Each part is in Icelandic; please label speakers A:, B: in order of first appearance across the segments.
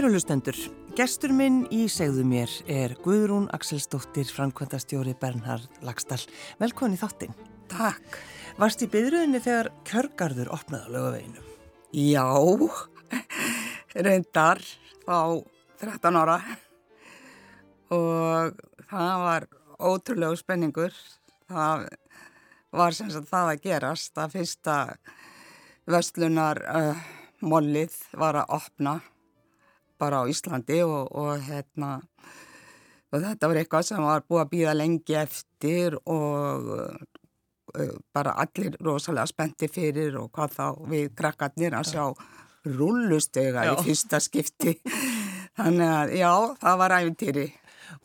A: Kæru lustendur, gestur minn í segðu mér er Guðrún Axelsdóttir, framkvæmdastjóri Bernhard Lagstall. Velkvæmni þáttinn.
B: Takk.
A: Varst í byðröðinni þegar kjörgarður opnaði á lögaveginu?
B: Já, reyndar á 13 ára og það var ótrúlegu spenningur. Það var sem sagt það að gerast. Það fyrsta vestlunar uh, mollið var að opna bara á Íslandi og, og hérna og þetta var eitthvað sem var búið að býða lengi eftir og uh, bara allir rosalega spenti fyrir og hvað þá við krakkarnir að sjá rullustega í fyrsta skipti. Þannig að já, það var æfintýri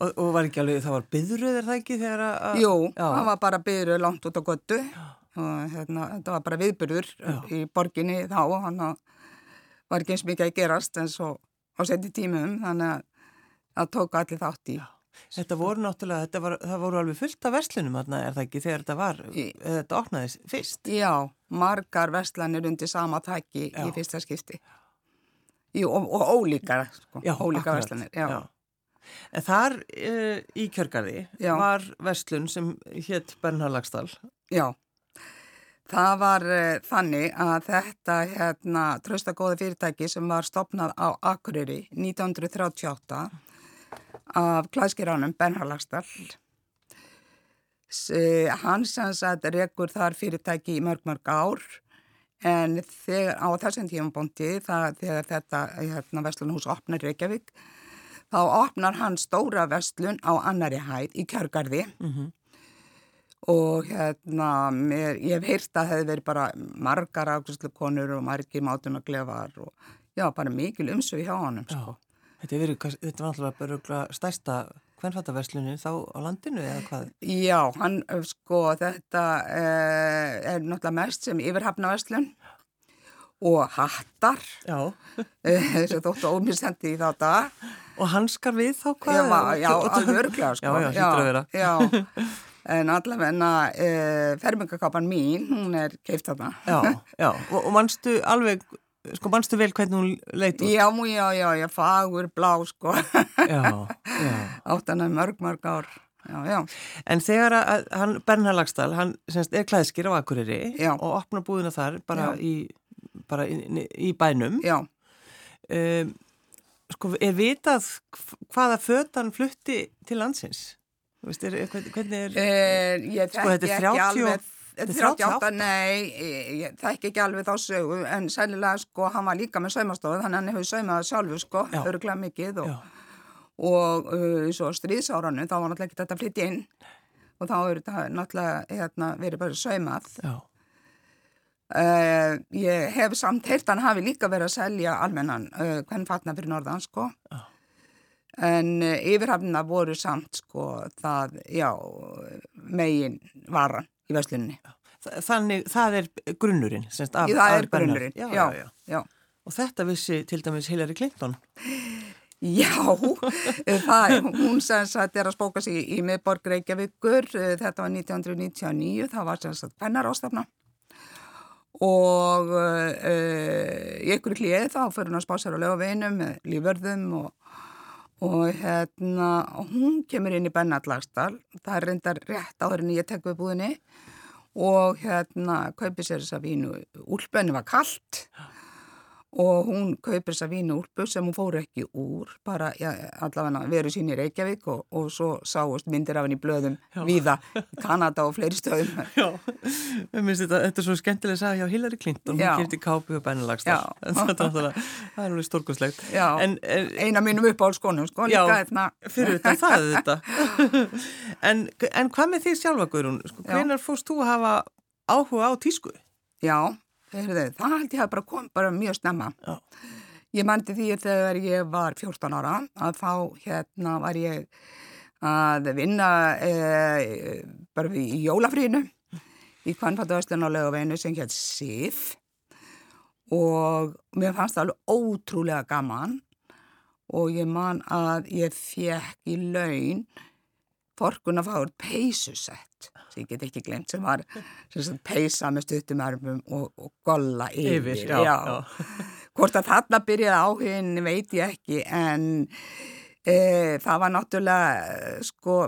A: og, og var ekki alveg, það var byðröð er það ekki þegar að...
B: Jú, já. það var bara byðröð langt út á göttu og hérna, þetta var bara viðbyrður í borginni þá og hann var ekki eins mikið að gerast en svo á seti tímum þannig að það tók allir þátt í.
A: Þetta voru náttúrulega, þetta var, það voru alveg fullt af verslunum þarna er það ekki þegar þetta var, í, þetta opnaðis fyrst?
B: Já, margar verslanir undir sama tæki í fyrsta skipti. Jú, og, og ólíkar, sko, já, ólíkar verslanir, já. já.
A: En þar uh, í kjörgarði já. var verslun sem hétt Bernharlagsdal.
B: Já. Það var uh, þannig að þetta hérna, tröstagóði fyrirtæki sem var stopnað á Akureyri 1938 af klæðskiránum Bernharlagsdal. Uh, hann sem sagt rekur þar fyrirtæki í mörg mörg ár en þegar, á þessum tímabóndi þegar þetta hérna, vestlunhús opnar Reykjavík þá opnar hann stóra vestlun á annari hæð í kjörgarði. Mm og hérna, mér, ég hef heyrt að það hefði verið bara margar ákvæmslu konur og margir mátun og glefar og já, bara mikil umsög hjá honum, sko.
A: Þetta, verið, þetta var náttúrulega bara stærsta hvernfattaverslunin þá á landinu eða hvað?
B: Já, hann, sko, þetta eh, er náttúrulega mest sem yfirhafnaverslun og hattar þessu þóttu ómissandi í þá dag.
A: Og hanskar við þá hvað?
B: Já, já alveg örglega, sko.
A: Já, já, hýttur að vera.
B: Já, en allavegna e, fermingakápan mín, hún er keift þarna.
A: Já, já, og, og mannstu alveg, sko mannstu vel hvernig hún leit út?
B: Já, já, já, já, fagur, blá, sko.
A: Já, já.
B: Áttan að mörg, mörg ár. Já, já.
A: En þegar að hann, Bernhard Lagstall, hann semst er klæðskir á Akureyri og opna búðina þar bara, í, bara í, í bænum.
B: Já.
A: Um, sko, er vitað hvaða fötan flutti til landsins? Veist, er, hvernig er,
B: eh, ég
A: sko þetta er 30
B: alveg, 38, nei, ég þekki ekki alveg þá sögu, en sælilega sko, hann var líka með saumastofu, þannig að hann hefur saumað sjálfu sko, öruglega mikið og, og uh, svo stríðsáranu, þá var náttúrulega ekki þetta flytt inn. Og þá er þetta náttúrulega hérna, verið bara saumað. Uh, ég hef samt heilt hann hafi líka verið að selja almennan uh, hvern fatna fyrir norðan sko. Já en yfirhafnina voru samt sko það, já, megin varan í vesluninni.
A: Þannig það er grunnurinn? Semst,
B: af, það er grunnurinn, já, já, já, já.
A: Og þetta vissi til dæmis Hillary Clinton?
B: Já, það, hún sem sagt er að spóka sig í miðborg Reykjavíkur, þetta var 1999, það var sem sagt pennar ástafna og uh, í ykkur klíð þá fyrir hún að spá sér á lögaveginum með líförðum og og hérna hún kemur inn í Bennatlagsdal það er reyndar rétt áður en ég tek við búinni og hérna kaupir sér þess að vínu. Úlpenni var kallt og hún kaupir þess að vínu úlpu sem hún fór ekki úr bara ja, allavega veru sín í Reykjavík og, og svo sáust myndir af henni í blöðum Já. víða Kanada og fleiri stöðum.
A: Já, þetta, þetta er svo skemmtilega að sagja hjá Hillary Clinton, hún kemti kápi og Bennatlagsdal það er alveg stórkoslegt
B: Eina mínum upp á skónum sko,
A: Já, hérna. fyrir þetta það er þetta en, en hvað með því sjálfa Guðrún, sko, hvenar fórst þú að hafa áhuga á tísku?
B: Já Heyrðu, það held ég að bara kom bara mjög snemma. Já. Ég mændi því þegar ég var 14 ára að þá hérna var ég að vinna e, bara í jólafrínu í kvannfattuðastlun á lögaveinu sem hétt Sif og mér fannst það alveg ótrúlega gaman og ég man að ég fekk í laun forkun að fá úr peysusett sem ég get ekki glemt sem var sem peysa með stuttumörfum og, og golla yfir, yfir já, já. hvort að þarna byrjaði áhugin veit ég ekki en e, það var náttúrulega sko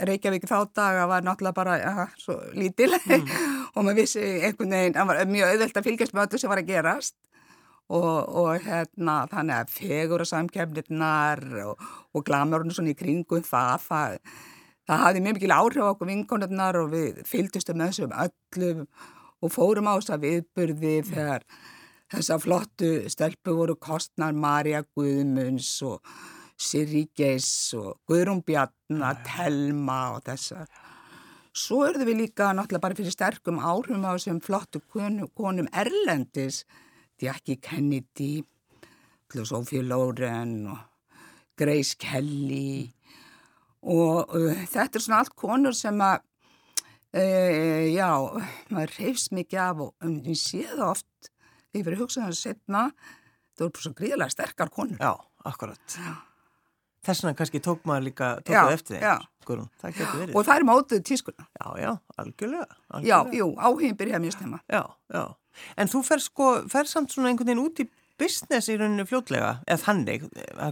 B: Reykjavík þá daga var náttúrulega bara ja, svo lítil mm. og maður vissi einhvern veginn, það var mjög auðvelt að fylgjast með öllu sem var að gerast og, og hérna þannig að fegur og samkefnirnar og, og glamurinn svona í kringum það, það það hafði mjög mikil áhrif á okkur vinkonarnar og við fylgdustum þessum öllum og fórum á þess að viðburði þegar þessa flottu stelpu voru Kostnar, Marja Guðmunds og Sirri Geis og Guðrún Bjarnar, Telma og þessar. Svo örðum við líka náttúrulega bara fyrir sterkum áhrifum á þessum flottu konum Erlendis, Jackie Kennedy, Sophie Loren og Grace Kelly og uh, þetta er svona allt konur sem að uh, já, maður reyfs mikið af og um, ég sé það oft þegar ég verið hugsað að setna það voru svo gríðilega sterkar konur
A: Já, akkurat já. Þess vegna kannski tók maður líka tókuð eftir þeim Guðrún, það getur verið.
B: Og það er mótuð tískuna.
A: Já, já, algjörlega. algjörlega.
B: Já, jú, áhugin byrjaði mjög stemma.
A: Já, já. En þú fer sko, fer samt svona einhvern veginn út í business í rauninu fljótlega, eða þannig,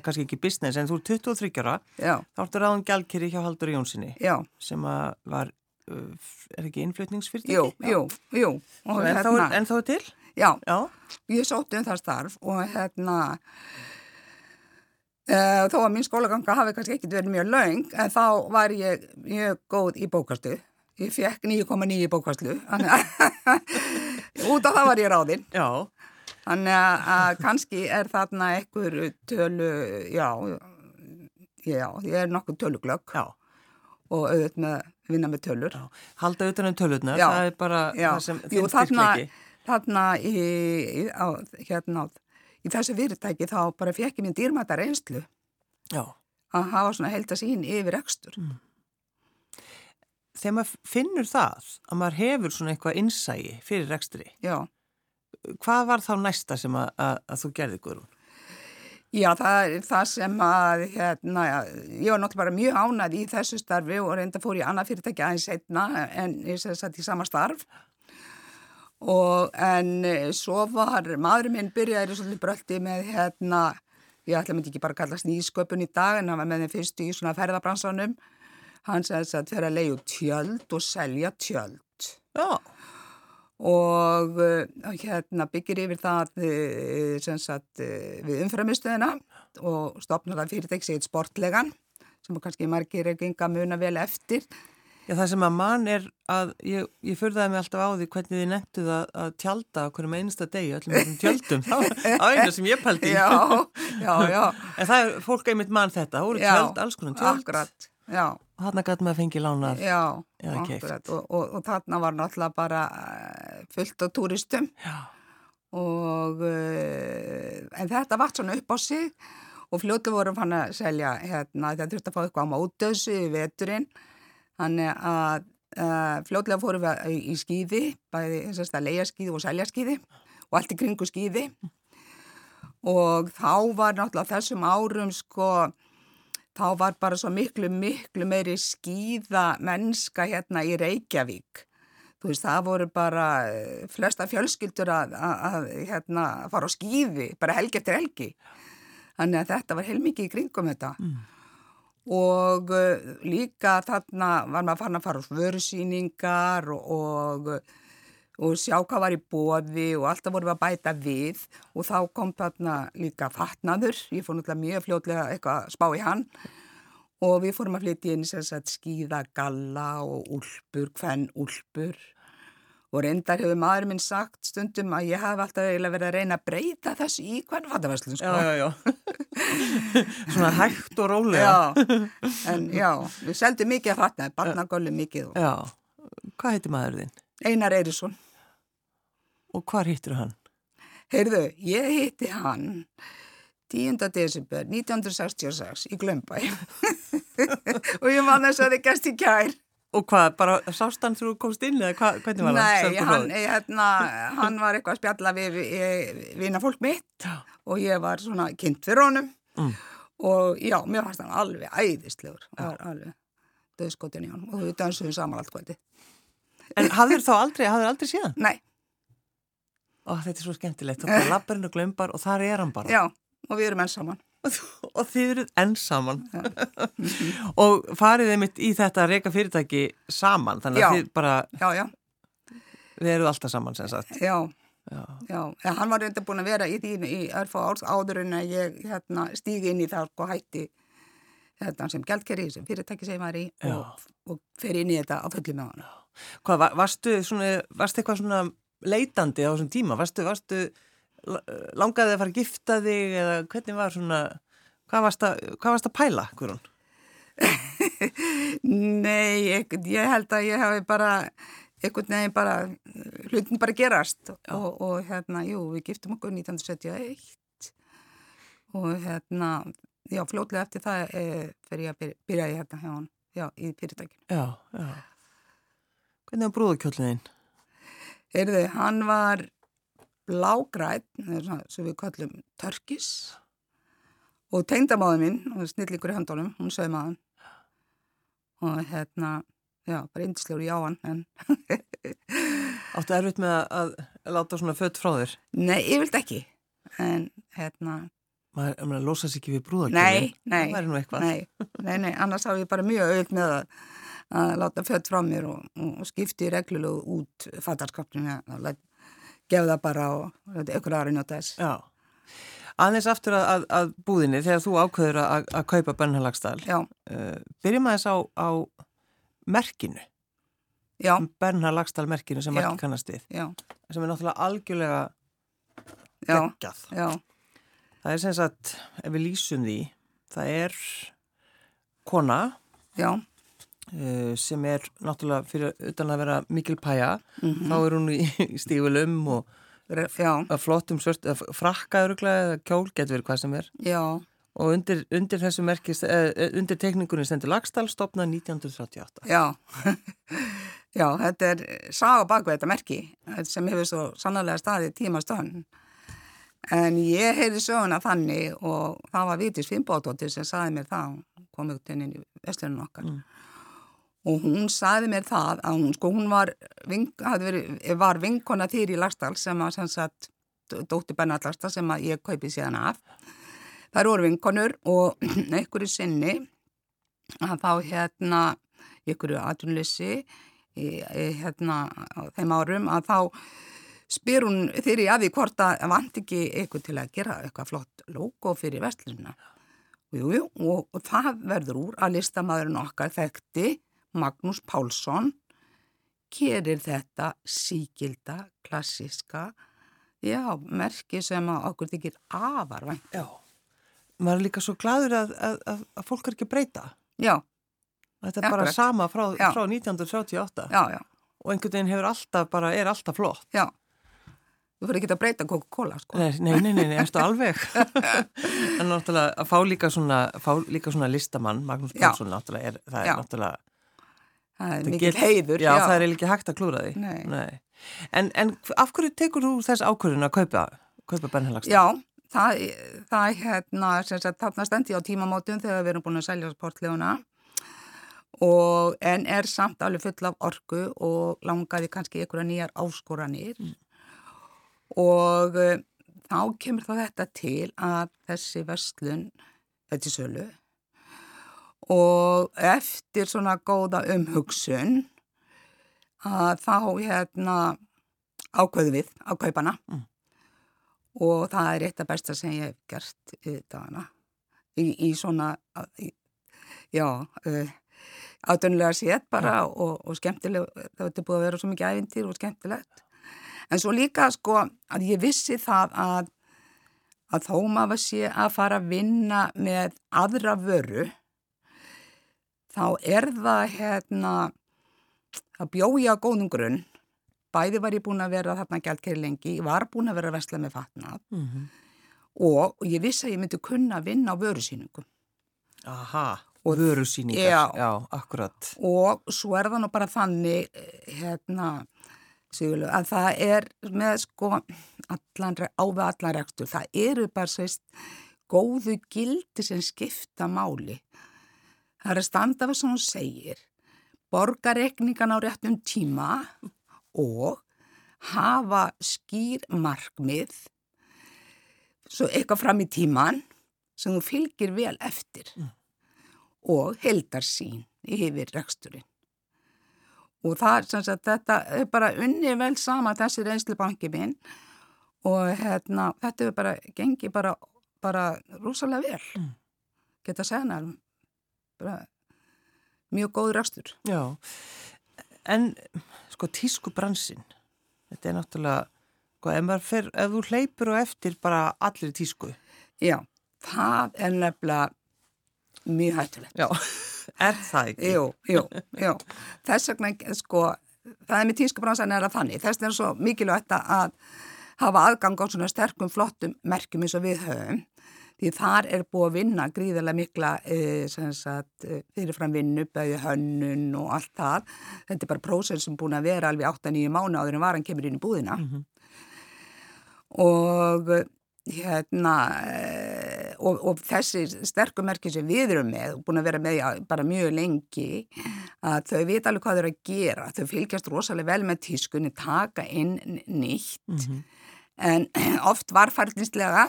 A: kannski ekki business, en þú er 23 ára,
B: Já.
A: þá ertu ráðan gjaldkeri hjá Haldur Jónssoni,
B: Já.
A: sem var, uh, er ekki innflutningsfyrirtæki?
B: Jú, jú, jú.
A: En, hérna, þá, en þá er til?
B: Já,
A: Já.
B: ég sótti um það starf og hérna, uh, þó að mín skólaganga hafi kannski ekkit verið mjög laung, en þá var ég mjög góð í bókastu. Ég fekk 9,9 í bókastlu, út af það var ég ráðinn.
A: Já.
B: Þannig að kannski er þarna einhver tölu, já, já, ég er nokkuð töluglögg og auðvitað með vinna með tölur. Já.
A: Halda auðvitað með tölurna, já. það er bara
B: já.
A: það sem þinn styrklegi.
B: Þarna í, í, á, hérna, í þessu fyrirtæki þá bara fekk ég minn dýrmæta reynslu að hafa svona held að sín yfir ekstur. Mm.
A: Þegar maður finnur það að maður hefur svona eitthvað innsægi fyrir rekstri,
B: já
A: hvað var þá næsta sem að, að, að þú gerði Guðrún?
B: Já, það er það sem að, hérna, ég var náttúrulega bara mjög ánað í þessu starfi og reynda fór ég annað fyrirtæki aðeins setna en ég sæði satt í sama starf og en svo var, maðurinn minn byrjaði svolítið bröldi með, hérna, ég ætla að myndi ekki bara kallast nýsköpun í dag en hann var með þeim fyrstu í svona ferðabransanum, hann sæði að það fyrir að leiðu tjöld og selja tjöld.
A: Já
B: og uh, hérna byggir yfir það uh, sagt, uh, við umframistöðina og stopnar það fyrirtæks eitt sportlegan sem kannski margir er genga muna vel eftir.
A: Já það sem að mann er að, ég, ég fyrðaði mig alltaf á því hvernig þið nettuð að, að tjálta hverjum einasta degi, öllum þessum tjöldum, það var einu sem ég pældi.
B: Já, já, já.
A: En það er, fólk einmitt mann þetta, það voru tjöld, alls konar tjöld.
B: Akkurat, já.
A: Þarna gæti maður að fengi lánað.
B: Já, akkurat og, og, og þarna var náttúrulega bara eh, fullt á túristum.
A: Já.
B: og uh, en þetta vart svona upp á sig. Og fljótu vorum hann að selja hérna þetta þurfti að fá eitthvað á mótöðsu í veturinn. Þannig að uh, fljótlega fórum við í, í skýði bæði þess að leia skýði og selja skýði og allt í kringu skýði og þá var náttúrulega þessum árum sko þá var bara svo miklu, miklu meiri skýða mennska hérna í Reykjavík. Þú veist, það voru bara eh, flesta fjölskyldur að, að, að hérna, fara á skýði, bara helgi eftir helgi. Þannig að þetta var heilmikið í kringum þetta. Mm. Og uh, líka þarna var maður að fara á svörsýningar og, og, og sjá hvað var í bóði og alltaf voru við að bæta við og þá kom þarna líka fatnaður. Ég fór náttúrulega mjög fljótlega eitthvað að spá í hann og við fórum að flytja inn sagt skíðagalla og úlpur, hvenn úlpur og reyndar hefur maður minn sagt stundum að ég hef alltaf eiginlega verið að reyna að breyta þessu í hvern fattaverslun sko.
A: Já, já, já. Svona hægt og rólega.
B: Já, en já, við seldum mikið að fatta, barnagollu mikið.
A: Og... Já, hvað heitir maður þinn?
B: Einar Eirisson.
A: Og hvað hittir hann?
B: Heyrðu, ég hitti hann 10. desember 1966 í Glömbæ og ég man þess að þið gæst í kær
A: Og hvað, bara sást hann þú komst inn eða hva, hvernig var
B: hann? Nei, hann, hérna, hann var eitthvað að spjalla við vina fólk mitt og ég var svona kynnt fyrir honum
A: mm.
B: og já, mér fannst hann alveg æðislegur alveg döðskotin í honum og við dansuðum saman allt kvöldi
A: En hafður þá aldrei, hafður aldrei síðan?
B: Nei
A: og þetta er svo skemmtilegt, þá lappurinn og glömbar og þar er hann bara.
B: Já, og við erum enn saman.
A: og þið eruð enn saman og farið þið mitt í þetta reyka fyrirtæki saman, þannig að já. þið bara
B: já, já.
A: við eruð alltaf saman sem sagt.
B: Já, Já. Já, en hann var reynda búin að vera í því í örfa árs áður en að ég hérna, stígi inn í það og hætti hérna, sem gældkerri, sem fyrirtæki sem var í og, og fer inn í þetta á fulli með hann.
A: Hvað, var, varstu, svona, varstu eitthvað svona leitandi á þessum tíma? Varstu, varstu langaði að fara að gifta þig eða hvernig var svona, hvað varst að, hvað varst að pæla, hverjum?
B: Nei, ég, ég held að ég hafi bara einhvern veginn bara, hlutin bara gerast og, og hérna, jú, við giftum okkur 1971 og hérna, já, fljóðlega eftir það e, fyrir ég að byrja, ég hérna hjá hann, já, í fyrirtækinu.
A: Já, já. Hvernig var brúðukjöldin?
B: Erðu, hann var blágræð, sem við kallum törkis og tegndamáðin minn, snillíkur í handólum, hún sögði maðan og hérna já, bara indislegur í áan en
A: Áttu erfitt með að, að láta svona fött frá þér?
B: Nei, ég vilt ekki en hérna.
A: Maður, maður losa sér ekki við brúðakjöfin
B: Nei, nei,
A: nei,
B: nei, nei annars hafi ég bara mjög auðvitað með að, að láta fött frá mér og, og skipti reglulegu út fattarskapnum að gefa það bara og eitthvað aðra njóta þess.
A: Já. Aðeins aftur að, að búðinni þegar þú ákveður að, að kaupa Bennhalagstall uh, byrjum aðeins á, á merkinu.
B: Já.
A: Bernhard Lagstall merkinu sem margir kannast við.
B: Já.
A: sem er náttúrulega algjörlega geggjað. Það er sem sagt, ef við lýsum því það er kona uh, sem er náttúrulega fyrir utan að vera mikil pæja mm -hmm. þá er hún í, í stífulum og flottum svört frakkaður eða kjól getur verið hvað sem er
B: Já
A: Og undir, undir þessu merkist, eh, eh, undir tekningunni stendur Lagstall stopnað 1938.
B: Já, já, þetta er saga bakveg þetta merki sem hefur svo sannlega staðið tíma stöðun. En ég heyrði söguna þannig og það var Vítis Finnbóttóttir sem saði mér það, kom út inn í vestlunum okkar. Mm. Og hún saði mér það að hún, sko, hún var, ving, verið, var vinkona þýr í Lagstall sem að, sagt, dótti Bernhard Lagstall sem að ég kaupið síðan af. Það eru orðvinkonur og einhverju sinni að þá hérna einhverju atvinnleysi hérna þeim árum að þá spyr hún þeirri að því hvort að vant ekki eitthvað til að gera eitthvað flott logo fyrir vestlununa. Jú, jú, og, og það verður úr að listamæðurinn okkar þekkti Magnús Pálsson gerir þetta síkilda, klassiska, já, merki sem okkur þykir afarvænt.
A: Já maður er líka svo gladur að, að, að, að fólk er ekki að breyta.
B: Já.
A: Þetta er bara sama frá, frá 1978
B: já, já.
A: og einhvern veginn hefur alltaf bara, er alltaf flott.
B: Já. Þú fyrir ekki að breyta Coca-Cola, sko.
A: Nei, nei, nei, nei, eftir alveg. en náttúrulega að fá líka svona, fá líka svona listamann, Magnús Pálsson, náttúrulega, er, það er náttúrulega...
B: Það er mikið heiður.
A: Já, já, það er ekki hægt að klúra því.
B: Nei.
A: nei. En, en af hverju tekur þú þess ákvörðun að kaupa, kaupa bennhelagst?
B: Já, það, það hérna, sagt, þarna stendi á tímamótum þegar við erum búin að selja sportleguna og en er samt alveg full af orgu og langaði kannski ykkur að nýjar áskoranir mm. og uh, þá kemur þá þetta til að þessi vestlun þetta er sölu og eftir svona góða umhugsun að þá hérna ákveðu við á kaupana. Mm. Og það er eitt af besta sem ég hef gert í dagana. Í, í svona í, já uh, átunlega sétt bara ja. og, og skemmtileg það hefði búið að vera svo mikið ævintýr og skemmtilegt. En svo líka sko að ég vissi það að að þó maður sé að fara að vinna með aðra vöru þá er það hérna að bjója góðum grunn bæði var ég búin að vera þarna gæltkeri lengi, ég var búin að vera að vesla með fatnað mm -hmm. og, og ég vissi að ég myndi kunna vinna á vörusýningum.
A: Aha, og vörusýningar, já, já, akkurat.
B: Og svo er það nú bara þannig, hérna, Sigurlu, að það er með sko allan, áveg allan rekstur, það eru bara sveist góðu gildi sem skipta máli. Það er að standa við sem hún segir, borgarekningan á réttum tíma og hafa skýr markmið svo eitthvað fram í tíman sem þú fylgir vel eftir mm. og heldar sín yfir reksturinn. Og það, sagt, þetta er bara unni vel sama þessi reynslubanki minn og hérna, þetta bara, gengi bara, bara rosalega vel. Mm. Geta segna, bara mjög góð rekstur.
A: Já, en sko tískubransin, þetta er náttúrulega, sko, ef, fer, ef þú hleypur og eftir bara allir tísku.
B: Já, það er nefnilega mjög hættulegt.
A: Já, er það ekki?
B: Jú, jú, jú. Þess vegna, sko, það er með tískubransan er að þannig. Þess vegna er svo mikilvægt að hafa aðgang á svona sterkum, flottum merkjum eins og við höfum. Því þar er búið að vinna gríðarlega mikla e, sagt, e, fyrirfram vinnu, bæði hönnun og allt það. Þetta er bara prósess sem búin að vera alveg 8-9 mánu áður en varan kemur inn í búðina. Mm -hmm. Og hérna og, og þessi sterkumerki sem við erum með og búin að vera með bara mjög lengi að þau veit alveg hvað þau eru að gera þau fylgjast rosalega vel með tískunni taka inn nýtt mm -hmm. en oft varfærdinslega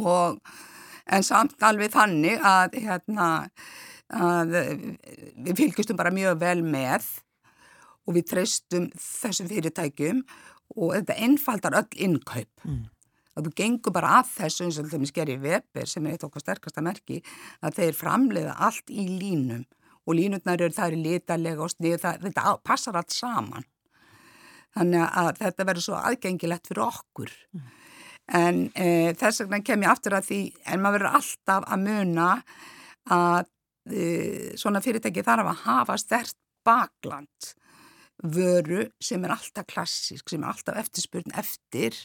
B: og en samt alveg þannig að hérna að við fylgjastum bara mjög vel með og við treystum þessum fyrirtækjum og þetta einfaldar öll innkaup. Mm. Að þú gengur bara að þessu eins og þeim sker í Weber sem er eitt okkar sterkasta merki að þeir framleiða allt í línum og línutnar eru það eru litalega og snið, þetta passar allt saman. Þannig að þetta verður svo aðgengilegt fyrir okkur. Mm. En e, þess vegna kem ég aftur að því en maður verður alltaf að muna að e, svona fyrirtæki þarf að hafa stert bakland vöru sem er alltaf klassisk, sem er alltaf eftirspurn eftir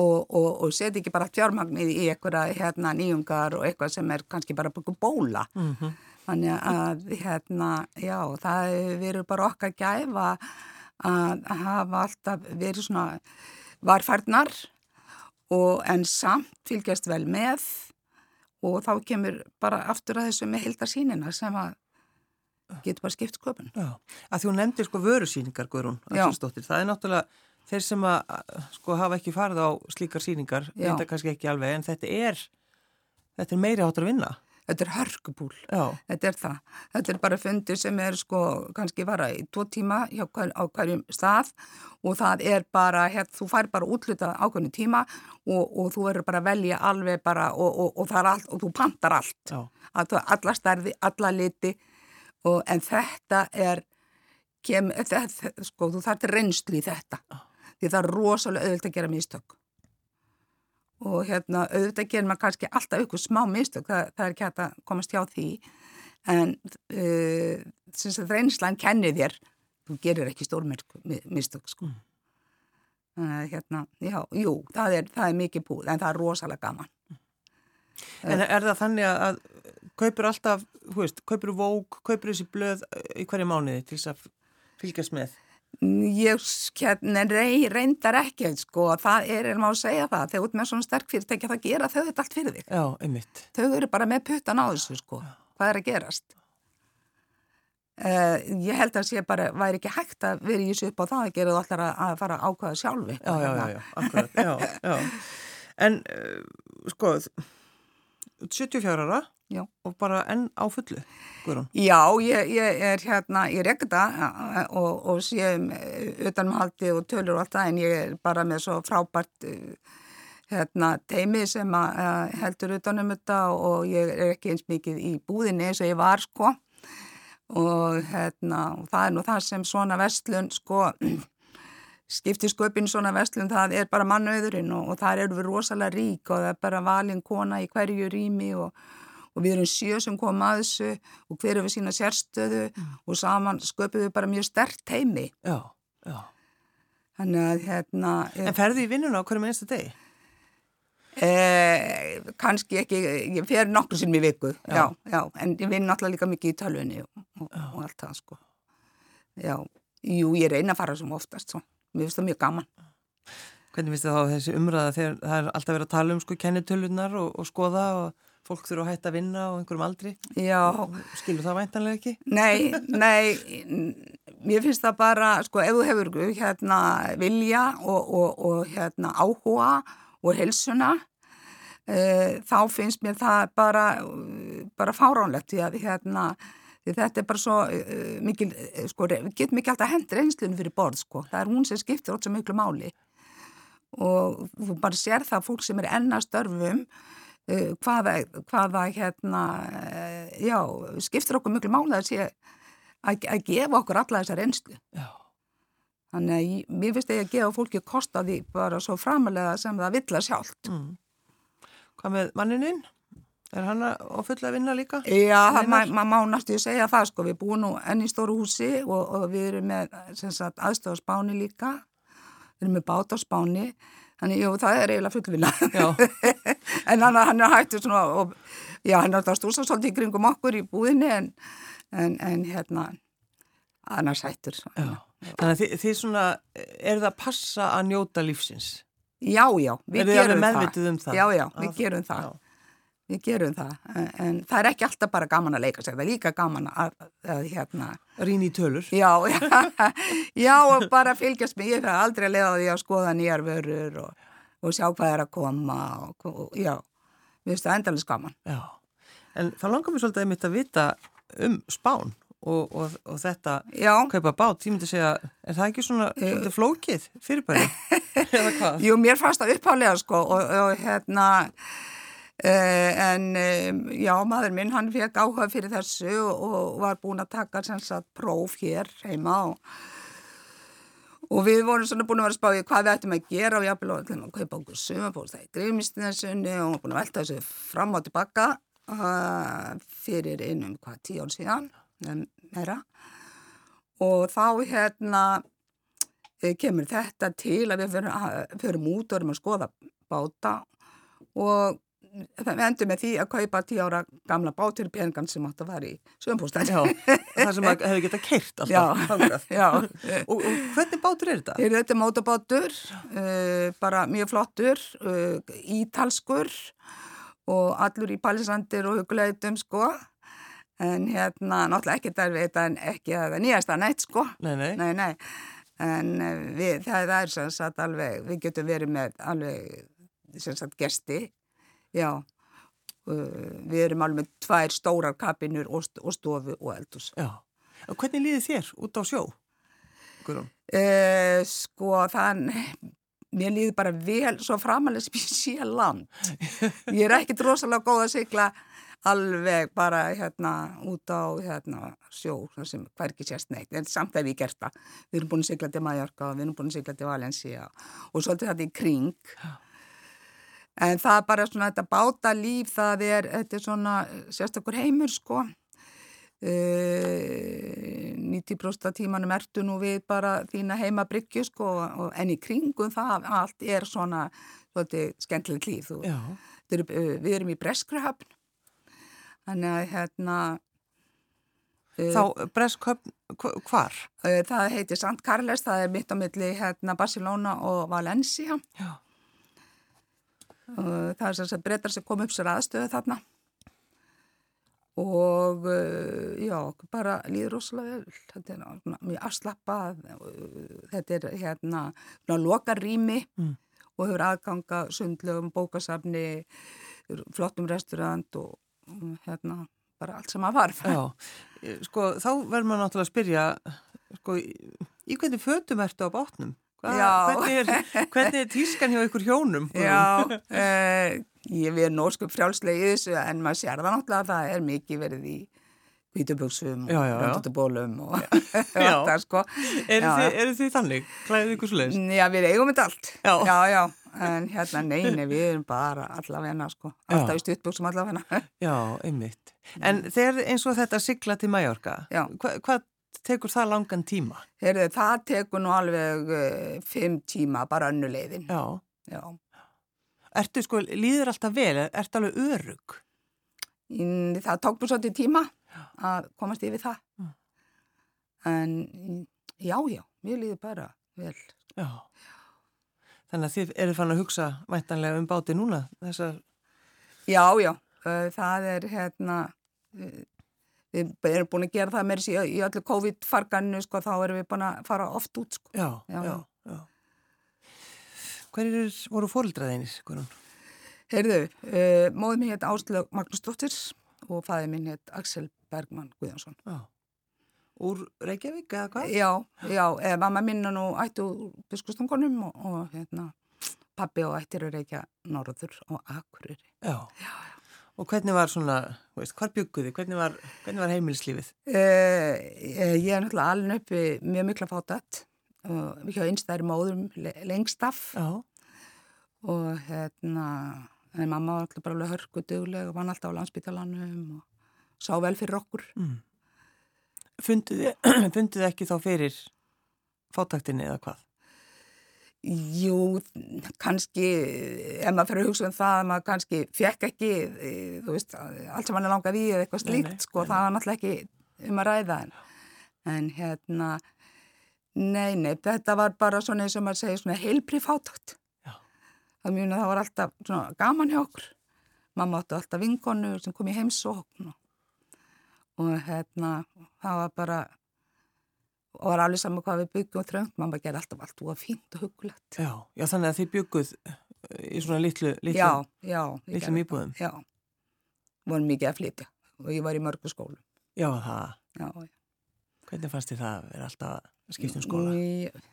B: og, og, og setja ekki bara fjármagnið í eitthvað hérna, nýjungar og eitthvað sem er kannski bara búið bóla. Mm -hmm. Þannig að hérna, já, það verður bara okkar gæfa að hafa alltaf verið svona varfærnar og en samt fylgjast vel með og þá kemur bara aftur að þessu með hildarsýnina sem að getur bara skipt sköpun.
A: Já, að þú nefndir sko vörusýningar, Guðrún, það er náttúrulega þeir sem að sko hafa ekki farið á slíkar síningar, þetta kannski ekki alveg en þetta er, þetta er meiri áttur að vinna.
B: Þetta er hörkubúl, Já. þetta er það. Þetta er bara fundir sem er sko kannski vara í tvo tíma hver, á hverjum stað og það er bara, hér, þú fær bara útluta ákveðinu tíma og, og þú verður bara að velja alveg bara og, og, og það er allt og þú pantar allt. Alla stærði, alla liti en þetta er, kem, þetta, sko þú þarf til reynslu í þetta. Já því það er rosalega auðvilt að gera mistök og hérna auðvitað gerir maður kannski alltaf ykkur smá mistök, það, það er ekki hægt að komast hjá því. En uh, sem að reynslan kennir þér þú gerir ekki stórmistök sko. Uh, hérna, já, jú, það er, það er mikið búið en það er rosalega gaman.
A: En er það þannig að kaupur alltaf, hú veist, kaupur vók, kaupur þessi blöð í hverju mánuði til þess að fylgjast með?
B: Ég hérna, rey, reyndar ekki, sko, það er, er má að segja það, þegar út með svona sterk fyrirtækja það gera þau þetta allt fyrir þig.
A: Já, einmitt.
B: Þau eru bara með puttan á þessu, sko, Já. hvað er að gerast. Uh, ég held að sé bara, væri ekki hægt að vera í þessu upp á það að gera þú allar að, að fara að ákvæða sjálfi.
A: Já, já, já, já, akkurat, já, já. En, uh, sko, 74 ára Já. og bara enn á fullu Guðrún.
B: Já, ég, ég er hérna ég er ekkert að og, og sé um, utanumhaldi og tölur og allt það en ég er bara með svo frábært hérna teimi sem að heldur utanum þetta og ég er ekki eins mikið í búðinni eins og ég var sko og hérna og það er nú það sem svona vestlun sko skiptir sköpinn svona vestlun það er bara mannauðurinn og, og það eru við rosalega rík og það er bara valin kona í hverju rými og og við erum sjö sem komum að þessu og hver er við sína sérstöðu mm. og saman sköpum við bara mjög stert heimi.
A: Já, já.
B: Þannig að hérna...
A: En ferði í vinnuna á hverju einsta degi?
B: Eh, kannski ekki, ég fer nokkur sem í viku, já. já, já, en ég vinn náttúrulega líka mikið í tölunni og, og, og allt það sko. Já, jú, ég reyna að fara sem oftast, svo. mér finnst það mjög gaman.
A: Hvernig finnst þið þá þessi umræða þegar það er alltaf verið að tala um sko kennitölunar og, og skoða og fólk þurfa að hætta að vinna á einhverjum aldri?
B: Já.
A: Skilur það væntanlega ekki?
B: Nei, nei mér finnst það bara, sko, ef þú hefur hérna vilja og, og, og hérna áhuga og helsuna uh, þá finnst mér það bara, bara fáránlegt því að hérna, því þetta er bara svo uh, mikil, sko, get mikið alltaf hendur einslunum fyrir borð, sko, það er hún sem skiptir ótt svo miklu máli og þú bara sér það fólk sem er ennastörfum uh, hvaða, hvaða hérna, já, skiptir okkur miklu máli að að, að gefa okkur alla þessa reynslu. Já. Þannig að mér finnst ég að gefa fólki kosta því bara svo framalega sem það vill að sjálft. Mm.
A: Hvað með mannininn? Er hann á fulla að vinna líka?
B: Já, maður ma má náttúrulega segja það sko. Við búum nú enn í stóru húsi og, og við erum með aðstofspáni líka. Við erum með bát á spáni. Þannig, jú, það er eiginlega fullvinna. en hann, hann er hættur svona og já, hann er alltaf stúsa svolítið í kringum okkur í búðinni en en, en hérna annars hættur
A: Þannig að þið, þið svona er það að passa að njóta lífsins?
B: Já, já,
A: við gerum það. Um það
B: Já, já, við gerum það já. Við gerum það, en, en það er ekki alltaf bara gaman að leika sig, það er líka gaman að, að hérna...
A: Rín í tölur.
B: Já, já, já, og bara fylgjast mig, ég fyrir aldrei að leiða því að skoða nýjar vörur og, og sjá hvað er að koma og, og já, við veist það endalins gaman. Já,
A: en þá langar mér svolítið að mitt að vita um spán og, og, og þetta Já. kaupa bát, ég myndi segja er það ekki svona uh, flókið fyrirbæri eða hvað?
B: Jú, mér fannst það upphálega sko og, hérna en um, já, maður minn hann fekk áhuga fyrir þessu og var búin að taka sagt, próf hér heima og Og við vorum svona búin að vera spáið hvað við ættum að gera og ég hafði búin að kaupa okkur í greimistinnessunni og búin að velta þessu fram og tilbaka uh, fyrir einum hvað tíu án síðan meira. Og þá hérna eh, kemur þetta til að við förum út og erum að skoða báta og við endum með því að kaupa tíu ára gamla bátur í peningan sem átt að vera í sögumbústæð
A: það sem hefur getað keirt alltaf já, já. og, og hvernig bátur er þetta?
B: Þetta er mótabátur uh, bara mjög flottur uh, ítalskur og allur í palisandir og huguleitum sko en hérna náttúrulega ekki þær veit en ekki að það nýjast að neitt sko
A: nei, nei.
B: Nei, nei. en eh, við, það, það er sem sagt alveg við getum verið með alveg sem sagt gesti já við erum alveg með tvær stórar kapinur og, og stofu og eldus
A: Já, og hvernig líði þér út á sjó?
B: Eh, sko þann mér líði bara vel svo framalega sem ég sé land. Ég er ekkit rosalega góð að sigla alveg bara hérna út á hérna, sjó sem hverki sérst neitt, en samt hef ég gert það. Við erum búin að sigla til Mallorca við erum búin að sigla til Valencia og svolítið þetta í kring en það er bara svona þetta báta líf það er, þetta er svona sérstakur heimur sko. 90% af tímanum ertu nú við bara þína heima bryggju sko og, en í kringum það allt er svona svolítið skemmtilegt líf. Er, við erum í Breskrahöfn þannig að hérna
A: Þá Breskrahöfn hvar?
B: Það heitir Sant Carles, það er mitt á milli hérna Barcelona og Valencia. Já. Það er þess að breytar sem kom upp sér aðstöðu þarna. Og uh, já, bara líður rosalega vel. Þetta er mjög afslappað. Þetta er hérna lokarými mm. og hefur aðganga sundlegum, bókasafni flottum restaurant og hérna bara allt sem að varf
A: Já, sko þá verður maður náttúrulega að spyrja sko, í hvernig fötum ertu á bátnum? Hvernig er, hvernig er tískan hjá ykkur hjónum?
B: Já, eh, ég nórskup frjálslega í þessu en maður sér það náttúrulega að það er mikið verið í hvítuböksum og röndutubólum og allt það sko.
A: Eru þið, þið þannig? Klæðið ykkur sluðist?
B: Já, við eigum þetta allt. Já, já, já. En hérna, neini, við erum bara allavegna sko. Alltaf í stuttböksum allavegna.
A: Já, einmitt. En þegar eins og þetta sigla til Mallorca, hva, hvað tekur það langan tíma?
B: Herðu, það tekur nú alveg uh, fimm tíma, bara önnuleiðin.
A: Já. Já. Ertu sko, líður alltaf vel, ertu alveg örug?
B: Það tók mér svolítið tíma að komast yfir það. Mm. En já, já, mér líður bara vel. Já.
A: Þannig að þið eru fann að hugsa mættanlega um báti núna, þessar...
B: Já, já, það er hérna við erum búin að gera það með þessi í öllu COVID-farganu sko, þá erum við búin að fara oft út sko.
A: Já, já, já. já. Hverjir voru fóröldraðinir?
B: Heyrðu, uh, móðum mér hétt Áslög Magnúsdóttir og fæði minn hétt Axel Bergman Guðjónsson. Já.
A: Úr Reykjavík eða hvað?
B: Já, já, eða mamma minna nú ættu biskustungunum og, og hérna, pappi og ættir reykja norður og.
A: Já, já, já. Og hvernig var svona, veist, hvar bygguði, hvernig var, hvernig var heimilislífið?
B: Uh, ég er náttúrulega alveg uppi mjög mikla fátætt og við hjá einstæðri móðurum lengst af Já. og hérna, en mamma var alltaf bara alveg hörku dugleg og vann alltaf á landsbytalanum og sá vel fyrir okkur. Mm.
A: Funduði ekki þá fyrir fátæktinni eða hvað?
B: Jú, kannski, ef maður fyrir að hugsa um það, maður kannski fekk ekki, e, þú veist, allt sem hann er langað í eða eitthvað slíkt, nei, nei, sko, nei. það var náttúrulega ekki um að ræða en, en hérna, nei, nei, þetta var bara svona eins og maður segir svona heilbríð fátakt. Já. Það mjög að það var alltaf svona gaman hjá okkur. Mamma áttu alltaf vinkonu sem kom í heimsókn og, og hérna, það var bara og var alveg saman hvað við byggjum þröngt, mamma gerði alltaf allt og fínt og hugulegt.
A: Já, já, þannig að þið bygguð í svona litlu, litlu, já, já, litlu mýbúðum.
B: Já, vorum mikið að flytja og ég var í mörgu skólum.
A: Já, það. Já, já. Hvernig fannst þið það að vera alltaf að skipta um skóla?
B: Ég,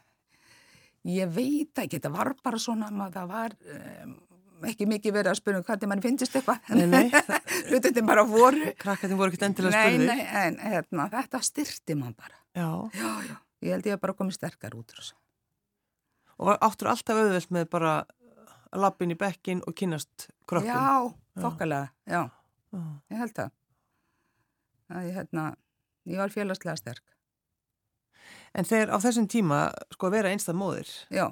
B: ég veit ekki, það var bara svona, það var um, ekki mikið verið að spyrja um hvernig mann finnist eitthvað. Nei, nei. Hlutin bara voru.
A: Krakkatin voru ekkert endilega að spyrja
B: nei, en hérna, þetta styrti mann bara. Já. Já, já. Ég held ég að bara komið sterkar út þessu.
A: Og áttur alltaf auðvelt með bara lappin í bekkin og kynast krökkum?
B: Já, þokkalega, já. já. Ég held það. Það er hérna, ég var félagslega sterk.
A: En þegar á þessum tíma sko að vera einstað móðir,
B: já.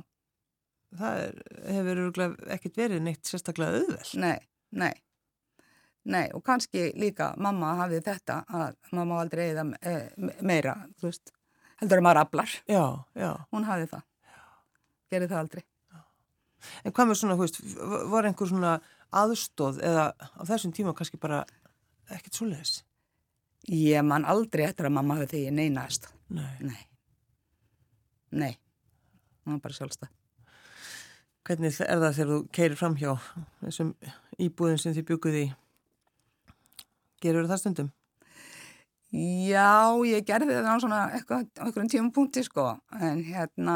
A: Það er, hefur ekkert verið neitt sérstaklega auðvelt?
B: Nei, nei. Nei, og kannski líka mamma hafið þetta að mamma aldrei eða e, meira, þú veist, heldur að maður aflar.
A: Já, já.
B: Hún hafið það. Gerið það aldrei. Já.
A: En hvað með svona, þú veist, var einhver svona aðstóð eða á þessum tíma kannski bara ekkert svo leiðis?
B: Ég man aldrei eftir að mamma hafið því neinaðist.
A: Nei.
B: Nei. Nei. Það var bara sjálfstað.
A: Hvernig er það þegar þú keirir fram hjá þessum íbúðin sem þið bygguði í? Gerur það stundum?
B: Já, ég gerði það á svona einhverjum tíum punkti sko, en hérna,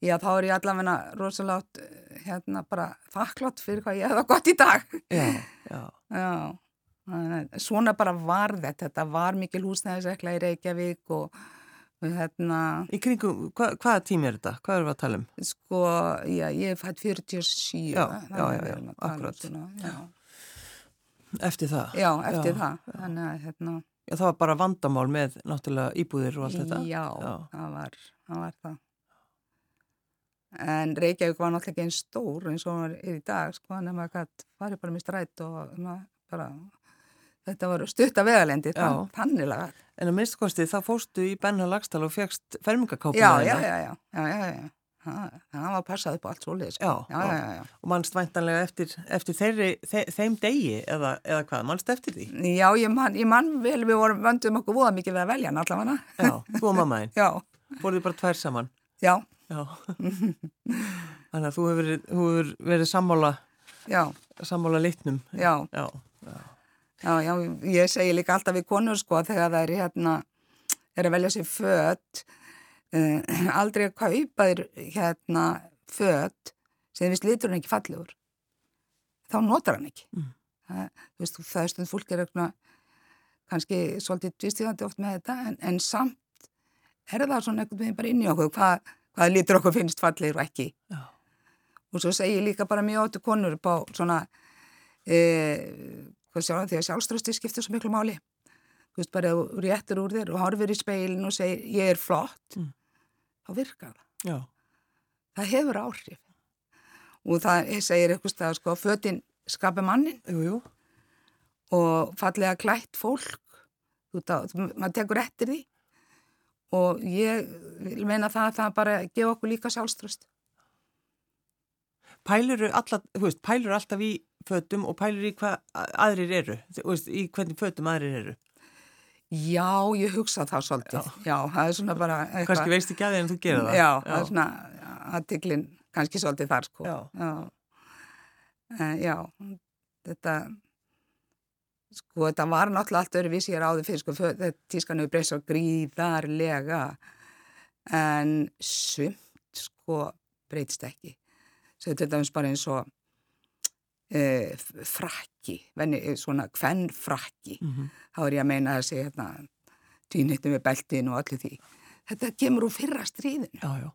B: já þá er ég allavegna rosalátt, hérna bara þakklátt fyrir hvað ég hefði gott í dag.
A: Já, já.
B: Já, svona bara var þetta, þetta var mikil húsnæðisrekla í Reykjavík og hérna.
A: Í kringu, hva, hvaða tími er þetta? Hvað eru við að tala um?
B: Sko, já, ég er fætt 47.
A: Já, já, já, já, um akkurat. Já, já. Eftir það?
B: Já, eftir það. Þannig að hérna...
A: Já, það var bara vandamál með náttúrulega íbúðir og allt þetta?
B: Já. Það, var, það var það. En Reykjavík var náttúrulega ekki einn stór eins og það er í dag, sko, en gæti farið bara með strætt og bara... Þetta voru stutta veðalendi, þannig lagar.
A: En að minnstkosti, þá fórstu í Benna Lagstall og fegst fermingakápuna?
B: Já, já, já, já, já, já, já það var passað upp á allt svolítið
A: sko. já, já, já, já. og mannst væntanlega eftir, eftir þeirri, þe þeim degi eða, eða hvað, mannst eftir því?
B: Já, ég mann man vel, við vorum vöndum okkur voða mikið við að velja hann allavega
A: Já, þú og mammaðinn?
B: Já
A: Fóruð þið bara tvær saman?
B: Já
A: Já Þannig að þú hefur verið, hefur verið sammála
B: Já
A: Sammála litnum
B: Já Já, já, já ég segi líka alltaf við konur sko þegar það er hérna er að velja sér fött uh, aldrei að kaupa þér hérna född sem við slítur hann ekki fallegur þá notar hann ekki mm. það, þú veist, það er stund fólk er eitthvað kannski svolítið tvistíðandi oft með þetta en, en samt er það svona eitthvað með bara inn í okkur hvað, hvað lítur okkur finnst fallegur og ekki Já. og svo segir líka bara mjög áttu konur á svona e, hvað sjá, því að sjálfströsti skiptir svo miklu máli þú veist bara réttur úr þér og horfir í speilin og segir ég er flott mm þá virkar það.
A: Já.
B: Það hefur áhrif. Og það segir eitthvað stað, sko, fötinn skapir mannin.
A: Jú, jú.
B: Og fallega klætt fólk. Þú veist, maður tekur eftir því. Og ég vil meina það að það bara gefa okkur líka sjálfströst.
A: Pælur alltaf, þú alltaf í fötum og pælur í hvað aðrir eru, í hvernig fötum aðrir eru.
B: Já, ég hugsa það svolítið. Já, já það er svona bara
A: eitthvað. Kanski veist ekki að því en þú gerir það.
B: Já, já. það er svona aðtiklinn kannski svolítið þar sko. Já. Já, en, já þetta, sko þetta var náttúrulega allt öðruvísi ég er áður fyrir sko, þetta tískan hefur breyst svo gríðarlega en sumt sko breytist ekki. Svo þetta er bara eins og e, frakki, venni, e, svona kvennfrakki, mm -hmm. þá er ég að meina þessi hérna, týnittum við beltin og allir því. Þetta kemur úr fyrra stríðinu. Já, já.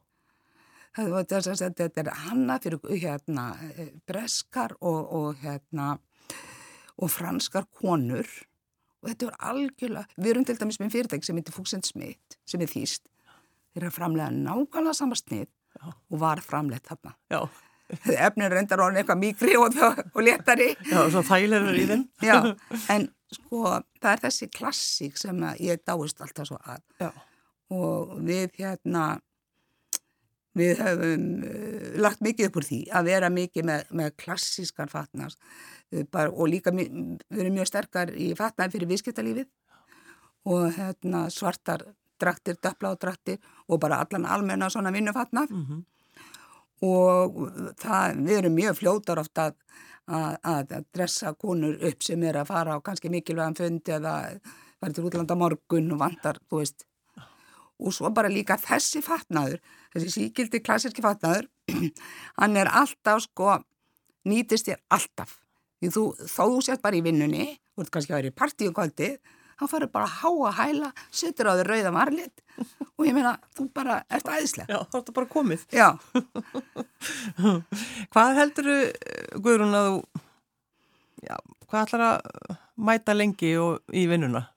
B: Þetta er hanna fyrir hérna, e, breskar og, og, hérna, og franskar konur og þetta er algjörlega, við erum til dæmis með fyrirtæk sem heitir Fuxen Smith sem er þýst, þeir eru að framlega nákvæmlega samastnið og var framleitt þarna. Já efnir reyndar orðin eitthvað mikri og, og letari
A: Já, og svo þægilegur í þinn
B: Já, en sko það er þessi klassík sem ég dáist alltaf svo að. Já. og við hérna við höfum uh, lagt mikið upp úr því að vera mikið með, með klassískan fatnars Bara, og líka við erum mjög sterkar í fatnaði fyrir viðskiptalífið. Og hérna, svartar draktir, döfla og draktir og bara allan almenna svona vinnufatnað. Mm -hmm og það, við erum mjög fljótar ofta að, að, að dressa konur upp sem er að fara á kannski mikilvægum fundi eða fara til útlanda morgun og vantar, þú veist. Og svo bara líka þessi fatnaður þessi síkildi klassirki fatnaður hann er alltaf sko nýtist ég alltaf. Því þú, þú sett bara í vinnunni þú ert kannski að vera í partíu kvöldi þá farið bara að háa hæla setur á þau rauða marlit og ég meina, þú bara ert æðislega.
A: Já, þá ertu bara komið.
B: Já.
A: hvað heldur þú, Guðrún, að þú, já, hvað ætlar að mæta lengi og, í vinnuna?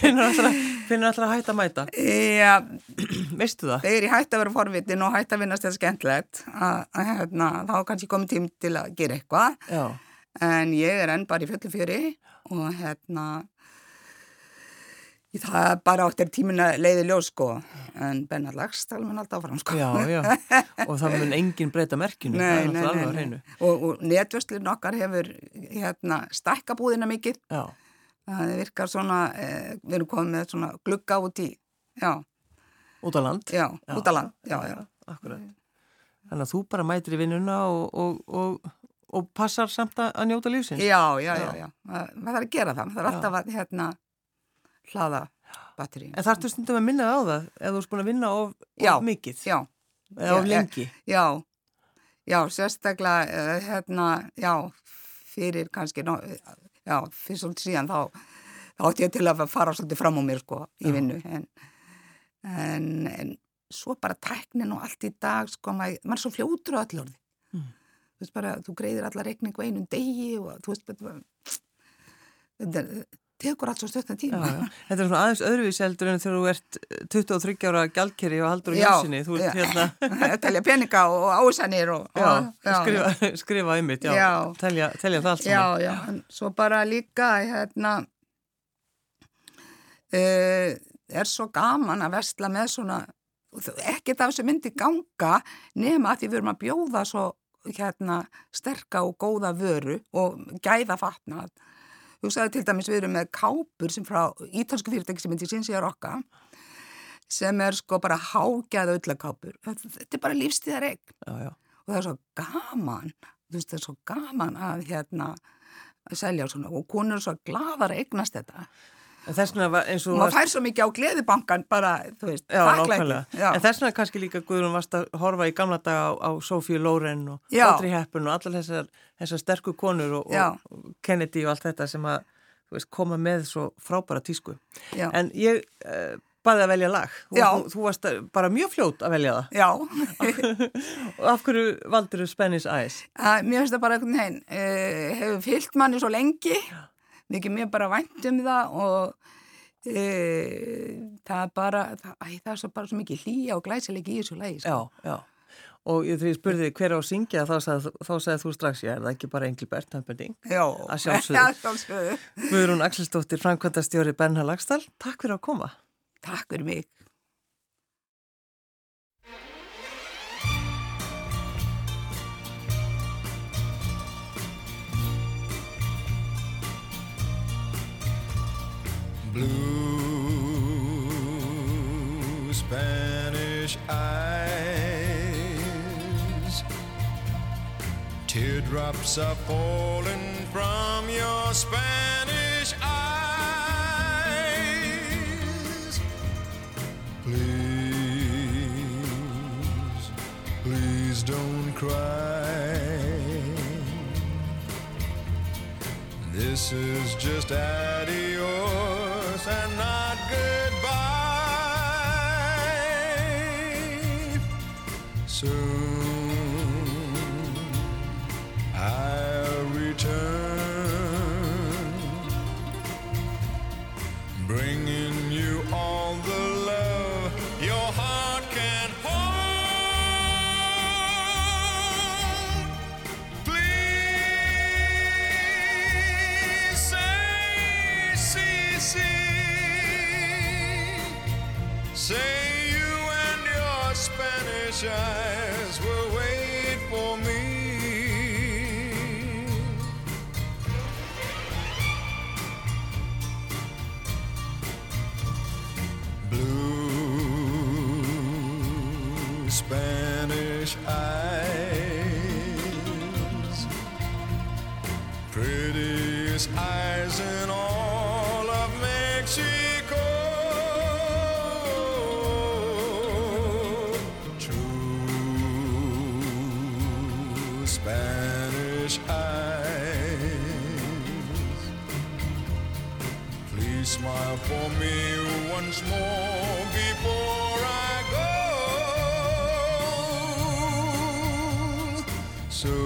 A: Finnur alltaf að hætta að mæta?
B: Já.
A: Veistu það?
B: Þegar ég hætti að vera forvitin og hætti að vinnast þetta skemmtlegt, að, að hérna, þá kannski komið tím til að gera eitthvað. Já. En ég er enn bara í fullu fjöri og hérna Það er bara áttir tímina leiði ljós sko, en Benna Lagsdal mun alltaf fram sko.
A: Já, já, og það mun engin breyta merkinu,
B: nei, það er alltaf alveg hreinu. Og, og netvöslun okkar hefur hérna, stækka búðina mikið, já. það virkar svona, eh, við erum komið með svona glugga út í, já.
A: Út á land?
B: Já, já út á land, já, já.
A: Akkurat. Þannig að þú bara mætir í vinnuna og, og, og, og passar samt að njóta lífsins?
B: Já, já, já, já, maður þarf að gera það, maður þarf alltaf að, hérna, hlaða batteri.
A: En þarftu stundum að minna á það ef þú erst búin að vinna of, of
B: já,
A: mikið?
B: Já.
A: Eða of lengi?
B: Já, já, sérstaklega, uh, hérna, já, fyrir kannski, ná, já, fyrir svolítið síðan þá, þá átti ég til að fara svolítið fram á mér, sko, í vinnu, en, en, en svo bara tæknin og allt í dag, sko, maður, maður er svo fljótur á allorði. Mm. Þú veist bara, þú greiðir alla reikningu einum degi og þú veist bara, þetta er tekur allt svo stöttan tíma. Já, já.
A: Þetta er svona aðeins öðruvís heldur en þegar þú ert 23 ára gælkeri og haldur á hjásinni.
B: Já, já. Hérna... telja peninga og ásanir og...
A: Já, skrifa, skrifa ymmit, já, telja, telja það allt
B: saman. Já, já, en svo bara líka, hérna, uh, er svo gaman að vestla með svona, ekkert af þessu myndi ganga nema að því við erum að bjóða svo, hérna, sterka og góða vöru og gæða fatnað Þú sagði til dæmis við erum með kápur sem frá ítalsku fyrirtæki sem heitir Sinsi Arokka sem er sko bara hágæða öllakápur. Þetta er bara lífstíðar eign og það er svo gaman, þú veist það er svo gaman að hérna að selja svona og hún er svo gladar að eignast þetta.
A: Þessna eins og...
B: Maður fær svo mikið á gleðibankan bara, þú veist,
A: þakklæti. En þessna kannski líka Guðrún varst að horfa í gamla dag á, á Sofíu Lóren og Audrey Hepburn og allar þessar, þessar sterku konur og, og Kennedy og allt þetta sem að veist, koma með svo frábæra tísku. Já. En ég uh, baði að velja lag. Þú, þú, þú varst bara mjög fljót að velja það.
B: Já.
A: og af hverju valdur þú Spanish Eyes?
B: Mér finnst það bara veginn, uh, hefur fyllt manni svo lengi Já mikið mér bara vænt um það og e, það er bara það, æ, það er svo bara svo mikið hlýja og glæsilegi í þessu lagi
A: sko. Já, já Og þegar ég spurði hver á að syngja þá sagði þú strax, já, er það ekki bara Englibert Hömpending?
B: Já,
A: að sjálfsögðu. Guðrún Axelsdóttir, Frankværtastjóri Benna Lagstall, takk fyrir að koma.
B: Takk fyrir mig.
C: Blue Spanish eyes, teardrops are falling from your Spanish eyes. Please, please don't cry. This is just adios and not goodbye. Soon I'll return, so